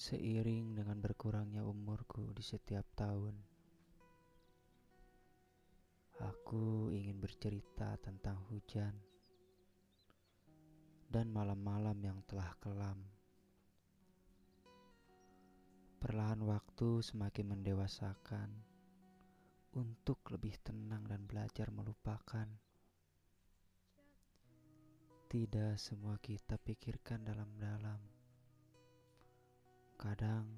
Seiring dengan berkurangnya umurku di setiap tahun, aku ingin bercerita tentang hujan dan malam-malam yang telah kelam. Perlahan waktu semakin mendewasakan untuk lebih tenang dan belajar melupakan. Tidak semua kita pikirkan dalam-dalam Kadang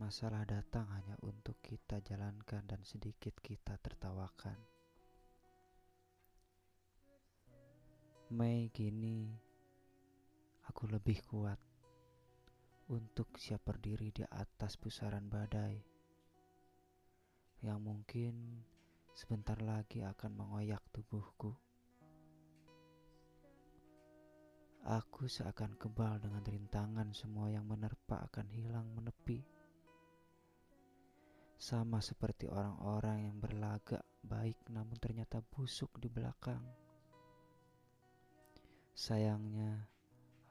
masalah datang hanya untuk kita jalankan dan sedikit kita tertawakan. Mei gini aku lebih kuat untuk siap berdiri di atas pusaran badai yang mungkin sebentar lagi akan mengoyak tubuhku. Aku seakan kebal dengan rintangan semua yang menerpa akan hilang menepi. Sama seperti orang-orang yang berlagak baik namun ternyata busuk di belakang. Sayangnya,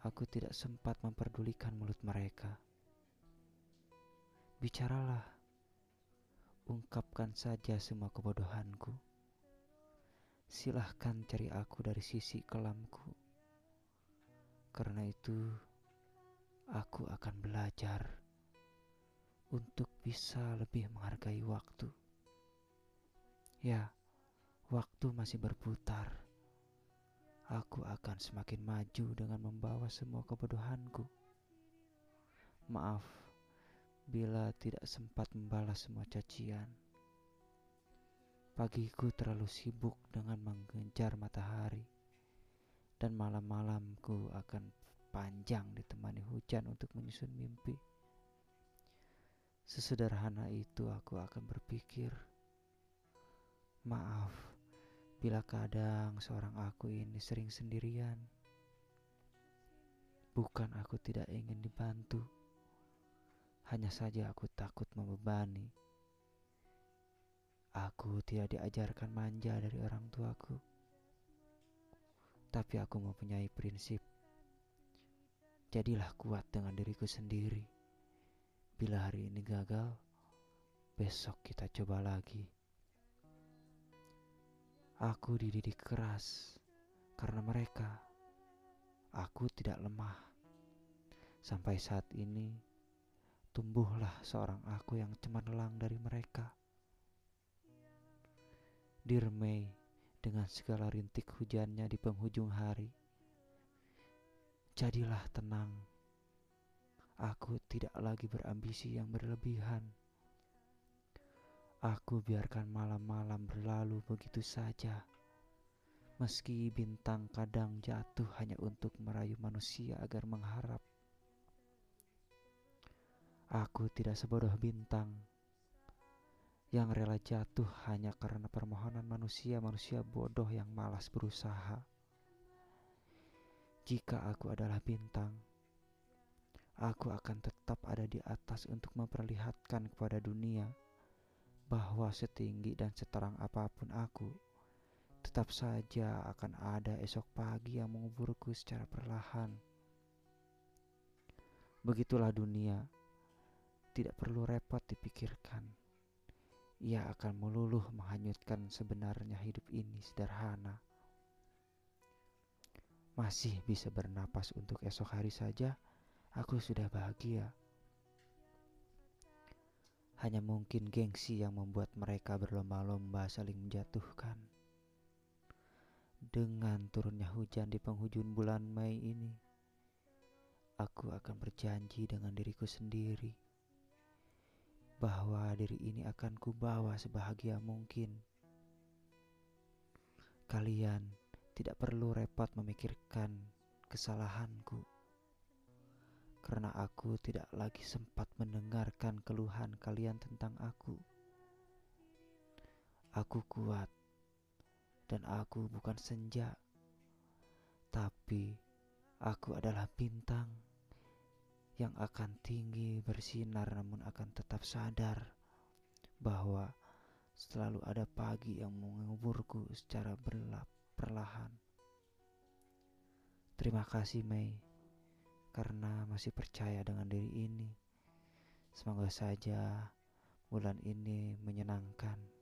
aku tidak sempat memperdulikan mulut mereka. Bicaralah, ungkapkan saja semua kebodohanku. Silahkan cari aku dari sisi kelamku karena itu, aku akan belajar untuk bisa lebih menghargai waktu. Ya, waktu masih berputar. Aku akan semakin maju dengan membawa semua kebodohanku. Maaf bila tidak sempat membalas semua cacian. Pagiku terlalu sibuk dengan mengejar matahari dan malam-malamku akan panjang ditemani hujan untuk menyusun mimpi. Sesederhana itu aku akan berpikir, maaf bila kadang seorang aku ini sering sendirian. Bukan aku tidak ingin dibantu, hanya saja aku takut membebani. Aku tidak diajarkan manja dari orang tuaku tapi aku mempunyai prinsip. Jadilah kuat dengan diriku sendiri. Bila hari ini gagal, besok kita coba lagi. Aku dididik keras karena mereka. Aku tidak lemah. Sampai saat ini, tumbuhlah seorang aku yang cemerlang dari mereka. Dear May, dengan segala rintik hujannya di penghujung hari. Jadilah tenang. Aku tidak lagi berambisi yang berlebihan. Aku biarkan malam-malam berlalu begitu saja. Meski bintang kadang jatuh hanya untuk merayu manusia agar mengharap. Aku tidak sebodoh bintang yang rela jatuh hanya karena permohonan manusia-manusia bodoh yang malas berusaha. Jika aku adalah bintang, aku akan tetap ada di atas untuk memperlihatkan kepada dunia bahwa setinggi dan seterang apa pun aku, tetap saja akan ada esok pagi yang menguburku secara perlahan. Begitulah dunia, tidak perlu repot dipikirkan ia akan meluluh menghanyutkan sebenarnya hidup ini sederhana. Masih bisa bernapas untuk esok hari saja, aku sudah bahagia. Hanya mungkin gengsi yang membuat mereka berlomba-lomba saling menjatuhkan. Dengan turunnya hujan di penghujung bulan Mei ini, aku akan berjanji dengan diriku sendiri bahwa diri ini akan kubawa sebahagia mungkin. Kalian tidak perlu repot memikirkan kesalahanku, karena aku tidak lagi sempat mendengarkan keluhan kalian tentang aku. Aku kuat, dan aku bukan senja, tapi aku adalah bintang yang akan tinggi bersinar namun akan tetap sadar bahwa selalu ada pagi yang menguburku secara berlap perlahan. Terima kasih Mei karena masih percaya dengan diri ini Semoga saja bulan ini menyenangkan.